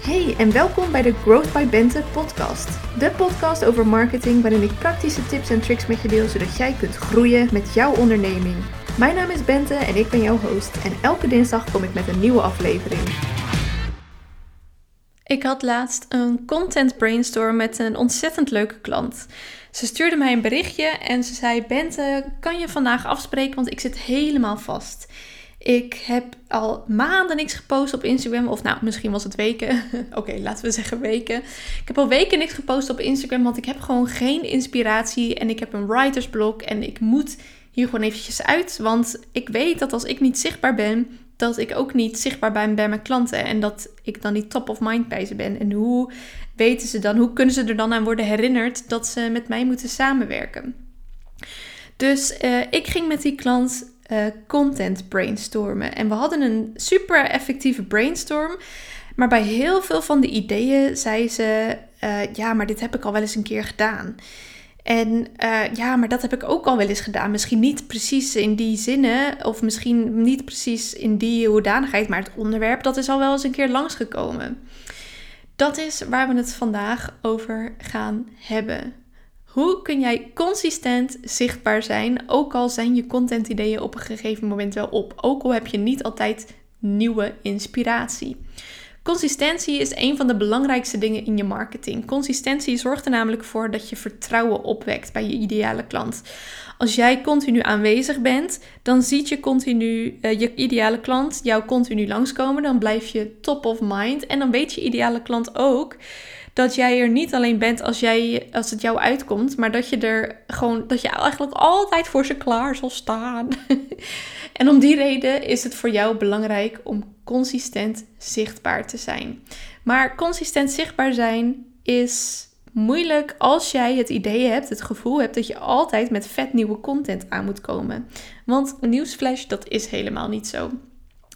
Hey en welkom bij de Growth by Bente podcast. De podcast over marketing waarin ik praktische tips en tricks met je deel zodat jij kunt groeien met jouw onderneming. Mijn naam is Bente en ik ben jouw host en elke dinsdag kom ik met een nieuwe aflevering. Ik had laatst een content brainstorm met een ontzettend leuke klant. Ze stuurde mij een berichtje en ze zei: Bente, kan je vandaag afspreken? Want ik zit helemaal vast. Ik heb al maanden niks gepost op Instagram. Of nou, misschien was het weken. Oké, laten we zeggen weken. Ik heb al weken niks gepost op Instagram. Want ik heb gewoon geen inspiratie. En ik heb een writersblok. En ik moet hier gewoon eventjes uit. Want ik weet dat als ik niet zichtbaar ben, dat ik ook niet zichtbaar ben bij mijn klanten. En dat ik dan niet top of mind bij ze ben. En hoe weten ze dan, hoe kunnen ze er dan aan worden herinnerd dat ze met mij moeten samenwerken? Dus uh, ik ging met die klant uh, content brainstormen. En we hadden een super effectieve brainstorm. Maar bij heel veel van de ideeën zei ze: uh, Ja, maar dit heb ik al wel eens een keer gedaan. En uh, ja, maar dat heb ik ook al wel eens gedaan. Misschien niet precies in die zinnen, of misschien niet precies in die hoedanigheid, maar het onderwerp dat is al wel eens een keer langsgekomen. Dat is waar we het vandaag over gaan hebben. Hoe kun jij consistent zichtbaar zijn, ook al zijn je contentideeën op een gegeven moment wel op, ook al heb je niet altijd nieuwe inspiratie. Consistentie is een van de belangrijkste dingen in je marketing. Consistentie zorgt er namelijk voor dat je vertrouwen opwekt bij je ideale klant. Als jij continu aanwezig bent, dan ziet je continu uh, je ideale klant jou continu langskomen. Dan blijf je top of mind en dan weet je ideale klant ook dat jij er niet alleen bent als, jij, als het jou uitkomt, maar dat je er gewoon, dat je eigenlijk altijd voor ze klaar zal staan. en om die reden is het voor jou belangrijk om consistent zichtbaar te zijn. Maar consistent zichtbaar zijn is moeilijk als jij het idee hebt, het gevoel hebt dat je altijd met vet nieuwe content aan moet komen. Want nieuwsflash, dat is helemaal niet zo.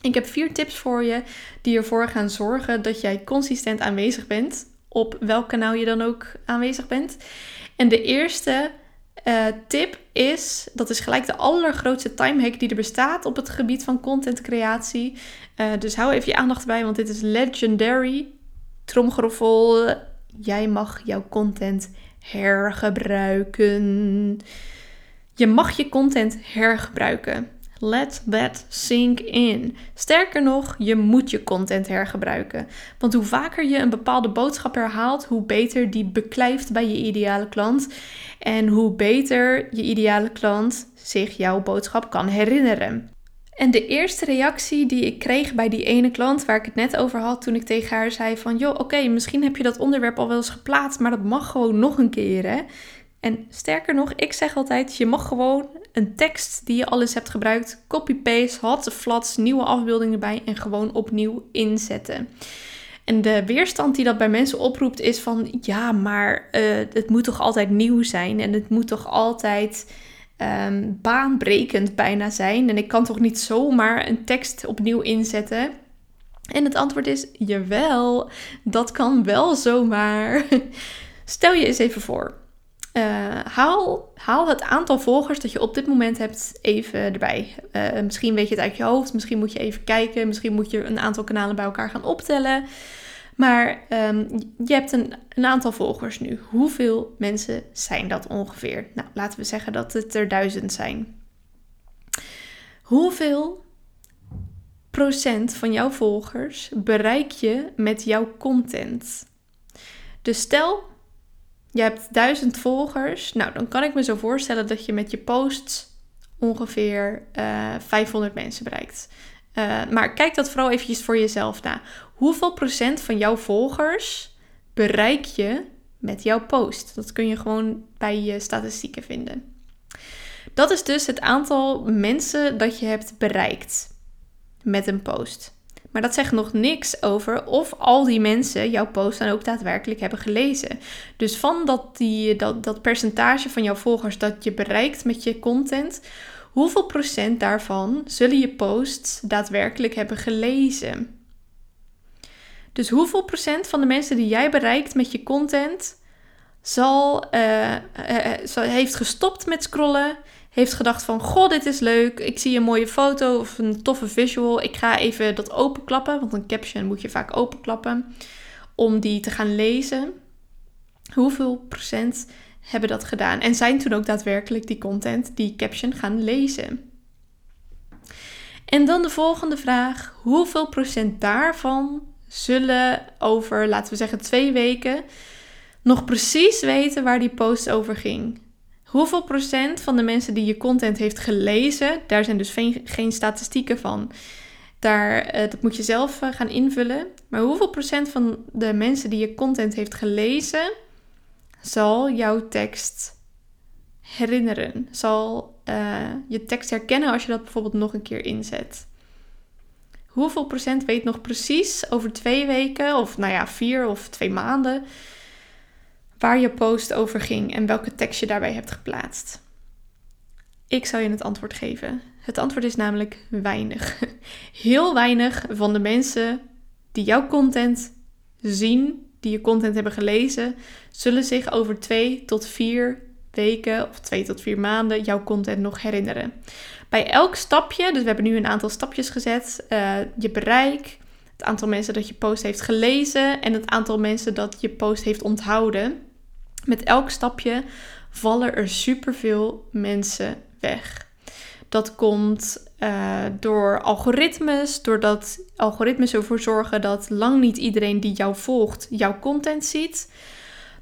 Ik heb vier tips voor je die ervoor gaan zorgen dat jij consistent aanwezig bent op welk kanaal je dan ook aanwezig bent. En de eerste uh, tip is, dat is gelijk de allergrootste timehack die er bestaat op het gebied van content creatie. Uh, dus hou even je aandacht bij, want dit is legendary. Tromgeroffel, jij mag jouw content hergebruiken. Je mag je content hergebruiken. Let that sink in. Sterker nog, je moet je content hergebruiken. Want hoe vaker je een bepaalde boodschap herhaalt, hoe beter die beklijft bij je ideale klant. En hoe beter je ideale klant zich jouw boodschap kan herinneren. En de eerste reactie die ik kreeg bij die ene klant waar ik het net over had, toen ik tegen haar zei van, joh, oké, misschien heb je dat onderwerp al wel eens geplaatst, maar dat mag gewoon nog een keer, hè. En sterker nog, ik zeg altijd, je mag gewoon een tekst die je al eens hebt gebruikt, copy-paste, hot flats, nieuwe afbeelding erbij en gewoon opnieuw inzetten. En de weerstand die dat bij mensen oproept is van, ja, maar uh, het moet toch altijd nieuw zijn en het moet toch altijd um, baanbrekend bijna zijn. En ik kan toch niet zomaar een tekst opnieuw inzetten. En het antwoord is, jawel, dat kan wel zomaar. Stel je eens even voor. Uh, haal, haal het aantal volgers dat je op dit moment hebt even erbij. Uh, misschien weet je het uit je hoofd, misschien moet je even kijken, misschien moet je een aantal kanalen bij elkaar gaan optellen. Maar um, je hebt een, een, aantal volgers nu. Hoeveel mensen zijn dat ongeveer? Nou, laten we zeggen dat het er duizend zijn. Hoeveel procent van jouw volgers bereik je met jouw content? Dus stel je hebt duizend volgers. Nou, dan kan ik me zo voorstellen dat je met je posts ongeveer uh, eh, 500 mensen bereikt. Uh, maar kijk dat vooral eventjes voor jezelf na. Hoeveel procent van jouw volgers bereik je met jouw post? Dat kun je gewoon bij je statistieken vinden. Dat is dus het aantal mensen dat je hebt bereikt met een post. Maar dat zegt nog niks over of al die mensen jouw post dan ook daadwerkelijk hebben gelezen. Dus van dat, die, dat, dat percentage van jouw volgers dat je bereikt met je content, hoeveel procent daarvan zullen je posts daadwerkelijk hebben gelezen? Dus hoeveel procent van de mensen die jij bereikt met je content zal, uh, uh, heeft gestopt met scrollen, heeft gedacht van, goh, dit is leuk. Ik zie een mooie foto of een toffe visual. Ik ga even dat openklappen, want een caption moet je vaak openklappen. om die te gaan lezen. Hoeveel procent hebben dat gedaan? En zijn toen ook daadwerkelijk die content, die caption gaan lezen? En dan de volgende vraag: hoeveel procent daarvan zullen over, laten we zeggen, twee weken nog precies weten waar die post over ging? Hoeveel procent van de mensen die je content heeft gelezen, daar zijn dus geen, statistieken van. Daar, eh, dat moet je zelf eh, gaan invullen. Maar hoeveel procent van de mensen die je content heeft gelezen, zal jouw tekst herinneren? Zal uh, je tekst herkennen als je dat bijvoorbeeld nog een keer inzet? Hoeveel procent weet nog precies over twee weken, of nou ja, vier of twee maanden, waar je post over ging en welke tekst je daarbij hebt geplaatst? Ik zal je het antwoord geven. Het antwoord is namelijk weinig. Heel weinig van de mensen die jouw content zien, die je content hebben gelezen, zullen zich over twee tot vier weken of twee tot vier maanden jouw content nog herinneren. Bij elk stapje, dus we hebben nu een aantal stapjes gezet, uh, je bereik, het aantal mensen dat je post heeft gelezen en het aantal mensen dat je post heeft onthouden. Met elk stapje vallen er superveel mensen weg. Dat komt uh, door algoritmes, doordat algoritmes ervoor zorgen dat lang niet iedereen die jou volgt jouw content ziet.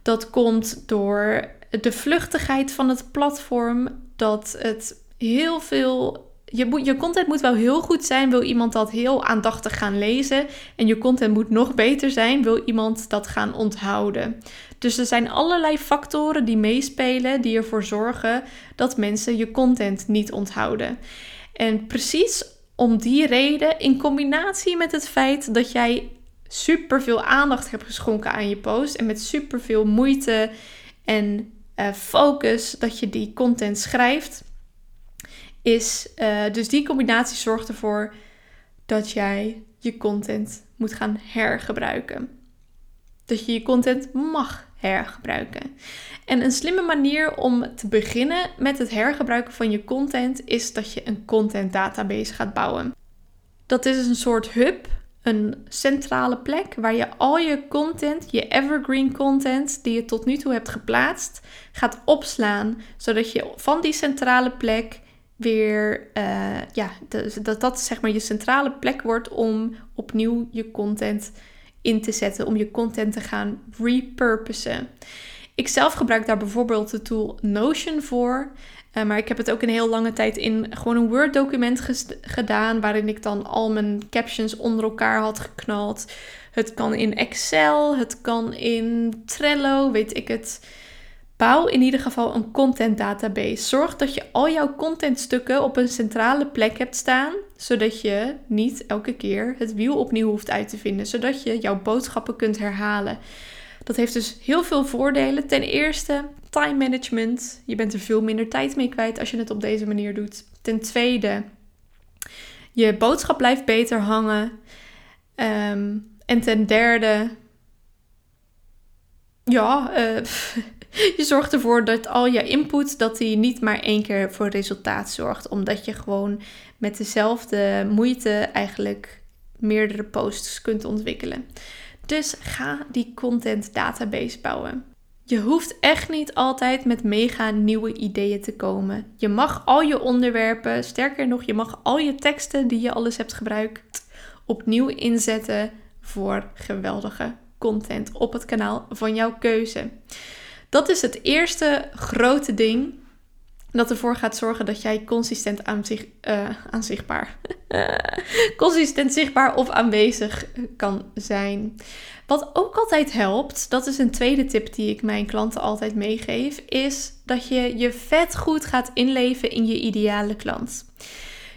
Dat komt door de vluchtigheid van het platform, dat het heel veel. Je, moet, je content moet wel heel goed zijn, wil iemand dat heel aandachtig gaan lezen. En je content moet nog beter zijn, wil iemand dat gaan onthouden. Dus er zijn allerlei factoren die meespelen, die ervoor zorgen dat mensen je content niet onthouden. En precies om die reden, in combinatie met het feit dat jij super veel aandacht hebt geschonken aan je post en met super veel moeite en uh, focus dat je die content schrijft, is uh, dus die combinatie zorgt ervoor dat jij je content moet gaan hergebruiken. Dat je je content mag hergebruiken. En een slimme manier om te beginnen met het hergebruiken van je content is dat je een content database gaat bouwen. Dat is een soort hub, een centrale plek waar je al je content, je evergreen content die je tot nu toe hebt geplaatst, gaat opslaan, zodat je van die centrale plek weer, uh, ja, dat dat zeg maar je centrale plek wordt om opnieuw je content in te zetten, om je content te gaan repurposen. Ik zelf gebruik daar bijvoorbeeld de tool Notion voor. Uh, maar ik heb het ook een heel lange tijd in gewoon een Word document gedaan. Waarin ik dan al mijn captions onder elkaar had geknald. Het kan in Excel, het kan in Trello, weet ik het. Bouw in ieder geval een content database. Zorg dat je al jouw contentstukken op een centrale plek hebt staan, zodat je niet elke keer het wiel opnieuw hoeft uit te vinden, zodat je jouw boodschappen kunt herhalen. Dat heeft dus heel veel voordelen. Ten eerste, time management. Je bent er veel minder tijd mee kwijt als je het op deze manier doet. Ten tweede, je boodschap blijft beter hangen. Ehm, en ten derde, ja, uh, je zorgt ervoor dat al je input, dat die niet maar één keer voor resultaat zorgt. Omdat je gewoon met dezelfde moeite eigenlijk meerdere posts kunt ontwikkelen. Dus ga die content database bouwen. Je hoeft echt niet altijd met mega nieuwe ideeën te komen. Je mag al je onderwerpen, sterker nog, je mag al je teksten die je alles hebt gebruikt, opnieuw inzetten voor geweldige content op het kanaal van jouw keuze. Dat is het eerste grote ding dat ervoor gaat zorgen dat jij consistent aanzig, uh, aanzichtbaar, consistent zichtbaar of aanwezig kan zijn. Wat ook altijd helpt, dat is een tweede tip die ik mijn klanten altijd meegeef, is dat je je vet goed gaat inleven in je ideale klant.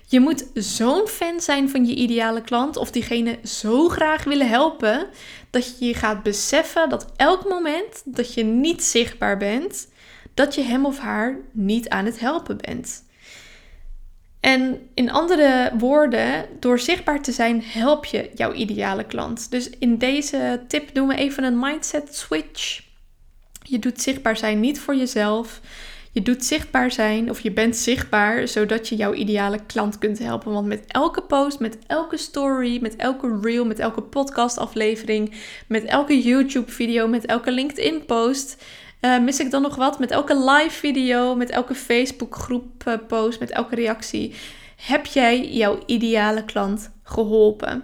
Je moet zo'n fan zijn van je ideale klant of diegene zo graag willen helpen dat je je gaat beseffen dat elk moment dat je niet zichtbaar bent, dat je hem of haar niet aan het helpen bent. En in andere woorden, door zichtbaar te zijn, help je jouw ideale klant. Dus in deze tip doen we even een mindset switch. Je doet zichtbaar zijn niet voor jezelf. Je doet zichtbaar zijn of je bent zichtbaar zodat je jouw ideale klant kunt helpen. Want met elke post, met elke story, met elke reel, met elke podcastaflevering, met elke YouTube-video, met elke LinkedIn-post. Uh, mis ik dan nog wat? Met elke live video, met elke Facebook groep post, met elke reactie. Heb jij jouw ideale klant geholpen?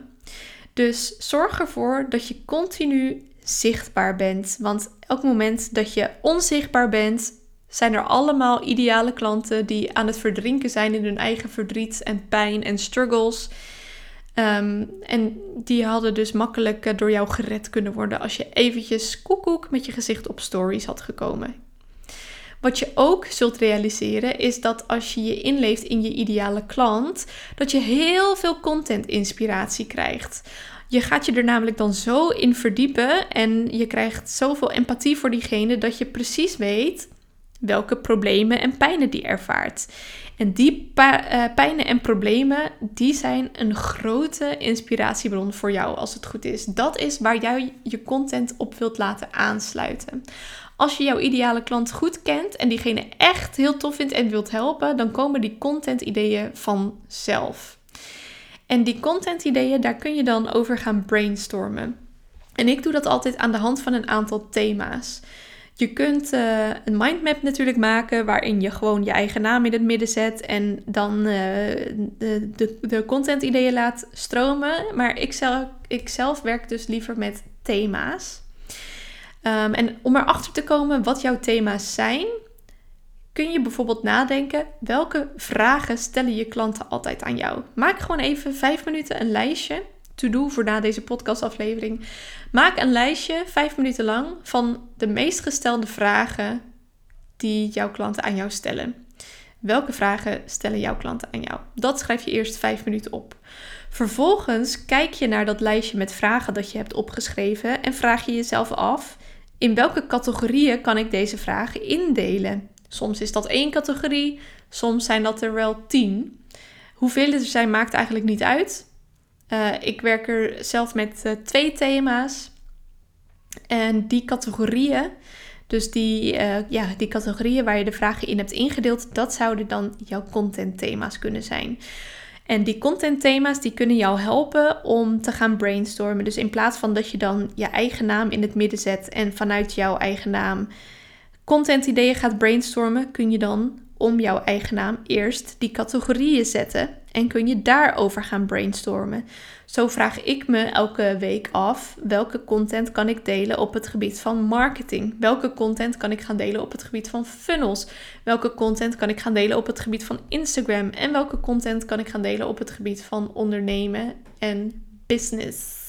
Dus zorg ervoor dat je continu zichtbaar bent. Want elk moment dat je onzichtbaar bent, zijn er allemaal ideale klanten die aan het verdrinken zijn in hun eigen verdriet en pijn en struggles. Ehm, en die hadden dus makkelijk eh, door jou gered kunnen worden als je eventjes koekoek met je gezicht op stories had gekomen. Wat je ook zult realiseren is dat als je je inleeft in je ideale klant, dat je heel veel content inspiratie krijgt. Je gaat je er namelijk dan zo in verdiepen en je krijgt zoveel empathie voor diegene dat je precies weet welke problemen en pijnen die ervaart. En die uh, pijnen en problemen, die zijn een grote inspiratiebron voor jou als het goed is. Dat is waar jij je content op wilt laten aansluiten. Als je jouw ideale klant goed kent en diegene echt heel tof vindt en wilt helpen, dan komen die content ideeën vanzelf. En die content ideeën, daar kun je dan over gaan brainstormen. En ik doe dat altijd aan de hand van een aantal thema's. Je kunt uh, een mindmap natuurlijk maken waarin je gewoon je eigen naam in het midden zet en dan uh, de, de, de content ideeën laat stromen. Maar ik zelf, ik zelf werk dus liever met thema's. Um, en om erachter te komen wat jouw thema's zijn, kun je bijvoorbeeld nadenken welke vragen stellen je klanten altijd aan jou. Maak gewoon even vijf minuten een lijstje. To do voor na deze podcastaflevering. Maak een lijstje, vijf minuten lang, van de meest gestelde vragen die jouw klanten aan jou stellen. Welke vragen stellen jouw klanten aan jou? Dat schrijf je eerst vijf minuten op. Vervolgens kijk je naar dat lijstje met vragen dat je hebt opgeschreven en vraag je jezelf af: in welke categorieën kan ik deze vragen indelen? Soms is dat één categorie, soms zijn dat er wel tien. Hoeveel er zijn maakt eigenlijk niet uit. Uh, ik werk er zelf met uh, twee thema's. En die categorieën, dus die, uh, ja, die categorieën waar je de vragen in hebt ingedeeld, dat zouden dan jouw content thema's kunnen zijn. En die content thema's die kunnen jou helpen om te gaan brainstormen. Dus in plaats van dat je dan je eigen naam in het midden zet en vanuit jouw eigen naam content ideeën gaat brainstormen, kun je dan om jouw eigen naam eerst die categorieën zetten en kun je daarover gaan brainstormen. Zo vraag ik me elke week af welke content kan ik delen op het gebied van marketing? Welke content kan ik gaan delen op het gebied van funnels? Welke content kan ik gaan delen op het gebied van Instagram? En welke content kan ik gaan delen op het gebied van ondernemen en business?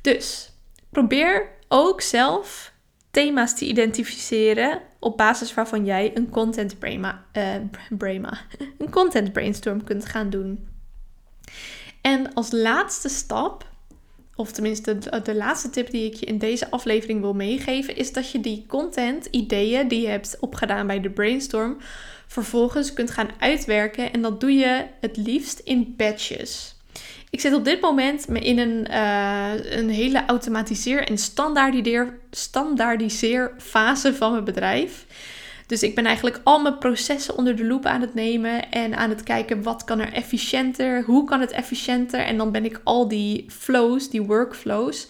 Dus probeer ook zelf thema's te identificeren op basis waarvan jij een content brema, brema, een content brainstorm kunt gaan doen. En als laatste stap, of tenminste de, de, laatste tip die ik je in deze aflevering wil meegeven, is dat je die content, ideeën die je hebt opgedaan bij de brainstorm, vervolgens kunt gaan uitwerken. En dat doe je het liefst in batches. Ik zit op dit moment in een, uh, een hele automatiseer- en standaardiseer, standaardiseerfase van mijn bedrijf. Dus ik ben eigenlijk al mijn processen onder de loep aan het nemen en aan het kijken wat kan er efficiënter, hoe kan het efficiënter. En dan ben ik al die flows, die workflows,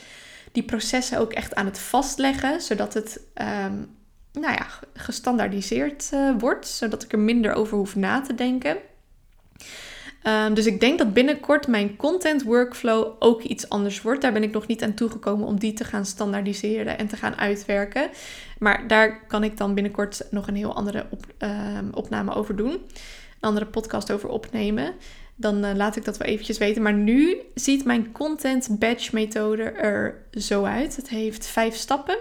die processen ook echt aan het vastleggen, zodat het um, nou ja, gestandaardiseerd uh, wordt, zodat ik er minder over hoef na te denken. Um, dus ik denk dat binnenkort mijn content workflow ook iets anders wordt. Daar ben ik nog niet aan toegekomen om die te gaan standaardiseren en te gaan uitwerken. Maar daar kan ik dan binnenkort nog een heel andere um, opname over doen. Een andere podcast over opnemen. Dan uh, laat ik dat wel eventjes weten. Maar nu ziet mijn content batch methode er zo uit. Het heeft vijf stappen.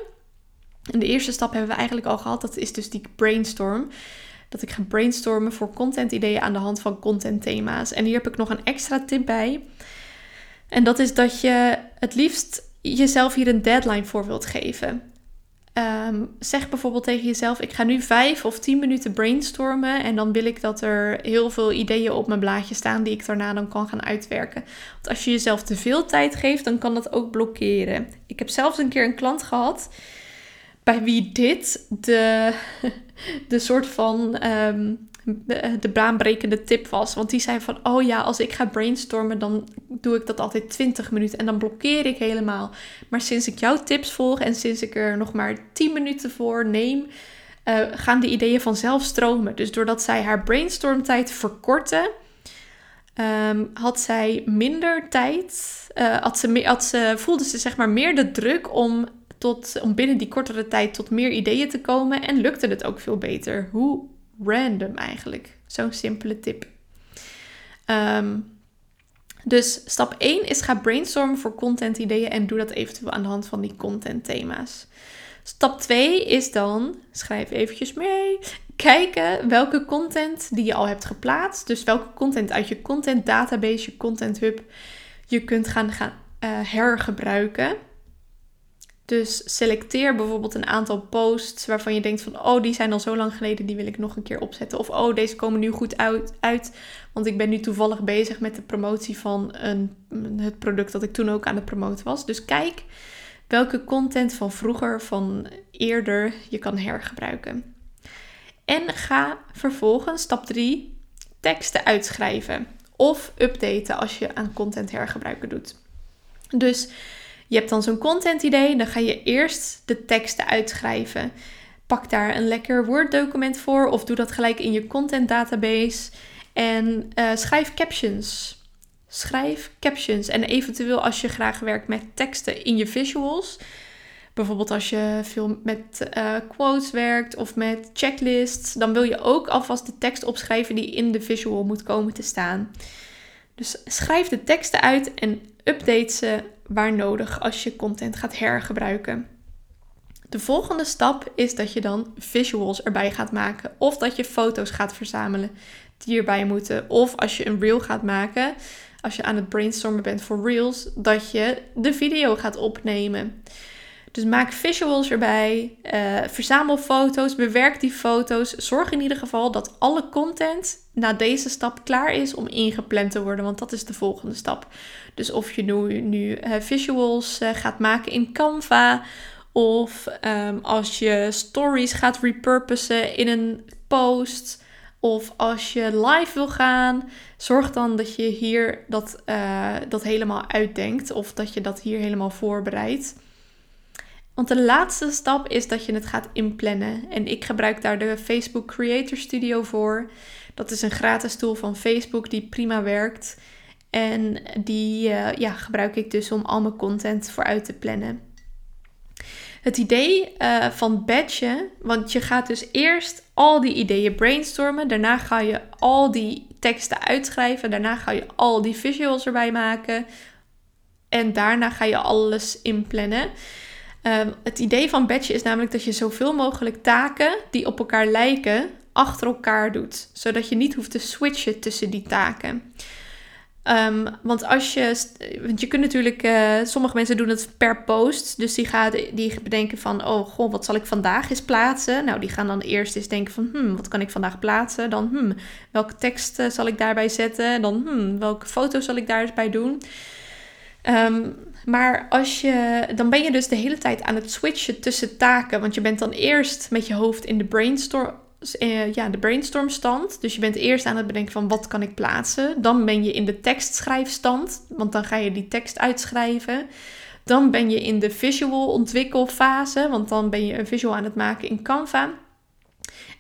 En de eerste stap hebben we eigenlijk al gehad. Dat is dus die brainstorm dat ik ga brainstormen voor content ideeën aan de hand van content thema's. En hier heb ik nog een extra tip bij. En dat is dat je het liefst jezelf hier een deadline voor wilt geven. Um, zeg bijvoorbeeld tegen jezelf: Ik ga nu vijf of tien minuten brainstormen. En dan wil ik dat er heel veel ideeën op mijn blaadje staan die ik daarna dan kan gaan uitwerken. Want als je jezelf te veel tijd geeft, dan kan dat ook blokkeren. Ik heb zelfs een keer een klant gehad bij wie dit de, de soort van ehm, de baanbrekende tip was. Want die zei van, oh ja, als ik ga brainstormen, dan doe ik dat altijd 20 minuten en dan blokkeer ik helemaal. Maar sinds ik jouw tips volg en sinds ik er nog maar 10 minuten voor neem, uh, gaan de ideeën vanzelf stromen. Dus doordat zij haar brainstormtijd verkortte, um, had zij minder tijd. Uh, had ze, had ze, voelde ze zeg maar meer de druk om, tot, om binnen die kortere tijd tot meer ideeën te komen. En lukte het ook veel beter. Hoe random eigenlijk. Zo'n simpele tip. Um, dus stap 1 is ga brainstormen voor content ideeën en doe dat eventueel aan de hand van die content thema's. Stap 2 is dan, schrijf eventjes mee, kijken welke content die je al hebt geplaatst. Dus welke content uit je content database, je content hub, je kunt gaan, gaan uh, hergebruiken. Dus selecteer bijvoorbeeld een aantal posts waarvan je denkt van, oh, die zijn al zo lang geleden, die wil ik nog een keer opzetten. Of, oh, deze komen nu goed uit, uit want ik ben nu toevallig bezig met de promotie van een, het product dat ik toen ook aan het promoten was. Dus kijk welke content van vroeger, van eerder, je kan hergebruiken. En ga vervolgens, stap 3, teksten uitschrijven of updaten als je aan content hergebruiken doet. Dus je hebt dan zo'n content idee, dan ga je eerst de teksten uitschrijven. Pak daar een lekker Word document voor of doe dat gelijk in je content database en uh, schrijf captions. Schrijf captions en eventueel als je graag werkt met teksten in je visuals. Bijvoorbeeld als je veel met uh, quotes werkt of met checklists, dan wil je ook alvast de tekst opschrijven die in de visual moet komen te staan. Dus schrijf de teksten uit en update ze waar nodig als je content gaat hergebruiken. De volgende stap is dat je dan visuals erbij gaat maken of dat je foto's gaat verzamelen die erbij moeten. Of als je een reel gaat maken, als je aan het brainstormen bent voor reels, dat je de video gaat opnemen. Dus maak visuals erbij, uh, verzamel foto's, bewerk die foto's. Zorg in ieder geval dat alle content na deze stap klaar is om ingepland te worden, want dat is de volgende stap. Dus of je nu, nu uh, visuals uh, gaat maken in Canva, of um, als je stories gaat repurposen in een post, of als je live wil gaan, zorg dan dat je hier dat, dat helemaal uitdenkt, of dat je dat hier helemaal voorbereidt. Want de laatste stap is dat je het gaat inplannen. En ik gebruik daar de Facebook Creator Studio voor. Dat is een gratis tool van Facebook die prima werkt. En die uh, ja, gebruik ik dus om al mijn content vooruit te plannen. Het idee uh, van batchen, want je gaat dus eerst al die ideeën brainstormen. Daarna ga je al die teksten uitschrijven. Daarna ga je al die visuals erbij maken. En daarna ga je alles inplannen. Ehm, het idee van batchen is namelijk dat je zoveel mogelijk taken die op elkaar lijken, achter elkaar doet. Zodat je niet hoeft te switchen tussen die taken. Um, want als je, want je kunt natuurlijk, uh, sommige mensen doen het per post. Dus die gaan die bedenken van, oh goh, wat zal ik vandaag eens plaatsen? Nou, die gaan dan eerst eens denken van, hmm, wat kan ik vandaag plaatsen? Dan, hmm, welke tekst uh, zal ik daarbij zetten? Dan, hmm, welke foto zal ik daar eens bij doen? Um, maar als je, dan ben je dus de hele tijd aan het switchen tussen taken. Want je bent dan eerst met je hoofd in de brainstorm, eh, ja, de brainstormstand. Dus je bent eerst aan het bedenken van wat kan ik plaatsen. Dan ben je in de tekstschrijfstand, want dan ga je die tekst uitschrijven. Dan ben je in de visual ontwikkelfase, want dan ben je een visual aan het maken in Canva.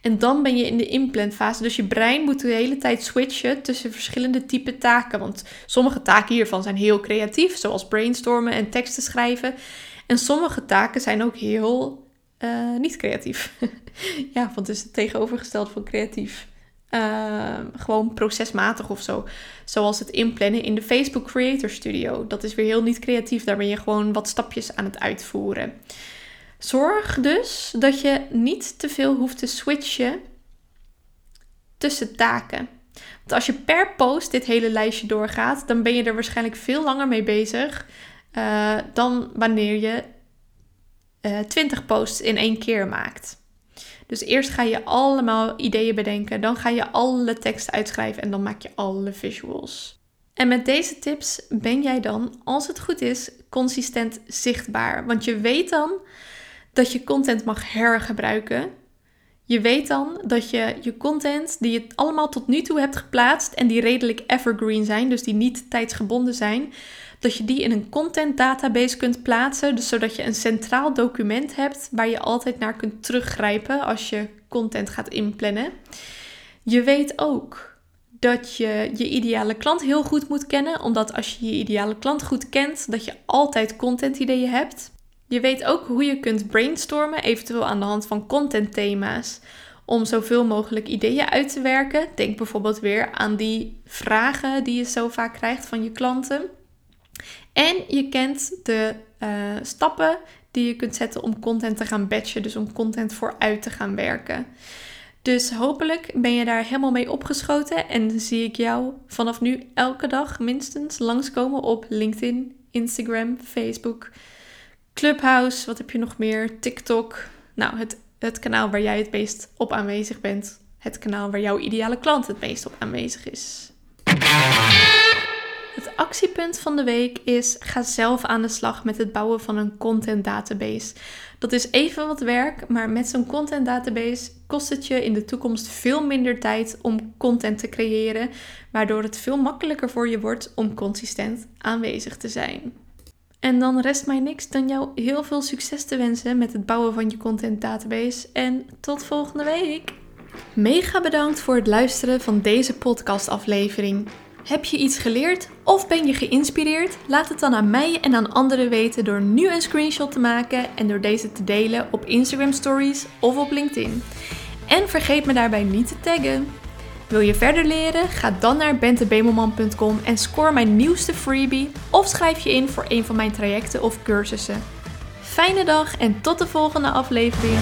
En dan ben je in de implantfase. Dus je brein moet de hele tijd switchen tussen verschillende type taken. Want sommige taken hiervan zijn heel creatief, zoals brainstormen en teksten schrijven. En sommige taken zijn ook heel uh, niet creatief. ja, want het is het tegenovergesteld van creatief. Uh, gewoon procesmatig of zo. Zoals het inplannen in de Facebook Creator Studio. Dat is weer heel niet creatief. Daar ben je gewoon wat stapjes aan het uitvoeren. Zorg dus dat je niet te veel hoeft te switchen tussen taken. Want als je per post dit hele lijstje doorgaat, dan ben je er waarschijnlijk veel langer mee bezig uh, dan wanneer je uh, eh, 20 posts in één keer maakt. Dus eerst ga je allemaal ideeën bedenken, dan ga je alle teksten uitschrijven en dan maak je alle visuals. En met deze tips ben jij dan, als het goed is, consistent zichtbaar. Want je weet dan dat je content mag hergebruiken. Je weet dan dat je je content die je allemaal tot nu toe hebt geplaatst en die redelijk evergreen zijn, dus die niet tijdsgebonden zijn, dat je die in een content database kunt plaatsen, dus zodat je een centraal document hebt waar je altijd naar kunt teruggrijpen als je content gaat inplannen. Je weet ook dat je je ideale klant heel goed moet kennen, omdat als je je ideale klant goed kent, dat je altijd content ideeën hebt. Je weet ook hoe je kunt brainstormen, eventueel aan de hand van contentthema's, om zoveel mogelijk ideeën uit te werken. Denk bijvoorbeeld weer aan die vragen die je zo vaak krijgt van je klanten. En je kent de uh, stappen die je kunt zetten om content te gaan batchen, dus om content vooruit te gaan werken. Dus hopelijk ben je daar helemaal mee opgeschoten en zie ik jou vanaf nu elke dag minstens langskomen op LinkedIn, Instagram, Facebook, Clubhouse, wat heb je nog meer? TikTok. Nou, het, het kanaal waar jij het meest op aanwezig bent. Het kanaal waar jouw ideale klant het meest op aanwezig is. Het actiepunt van de week is: ga zelf aan de slag met het bouwen van een content database. Dat is even wat werk, maar met zo'n content database kost het je in de toekomst veel minder tijd om content te creëren, waardoor het veel makkelijker voor je wordt om consistent aanwezig te zijn. En dan rest mij niks dan jou heel veel succes te wensen met het bouwen van je content database. En tot volgende week. Mega bedankt voor het luisteren van deze podcastaflevering. Heb je iets geleerd of ben je geïnspireerd? Laat het dan aan mij en aan anderen weten door nu een screenshot te maken en door deze te delen op Instagram Stories of op LinkedIn. En vergeet me daarbij niet te taggen. Wil je verder leren? Ga dan naar bentebemelman.com en score mijn nieuwste freebie of schrijf je in voor een van mijn trajecten of cursussen. Fijne dag en tot de volgende aflevering.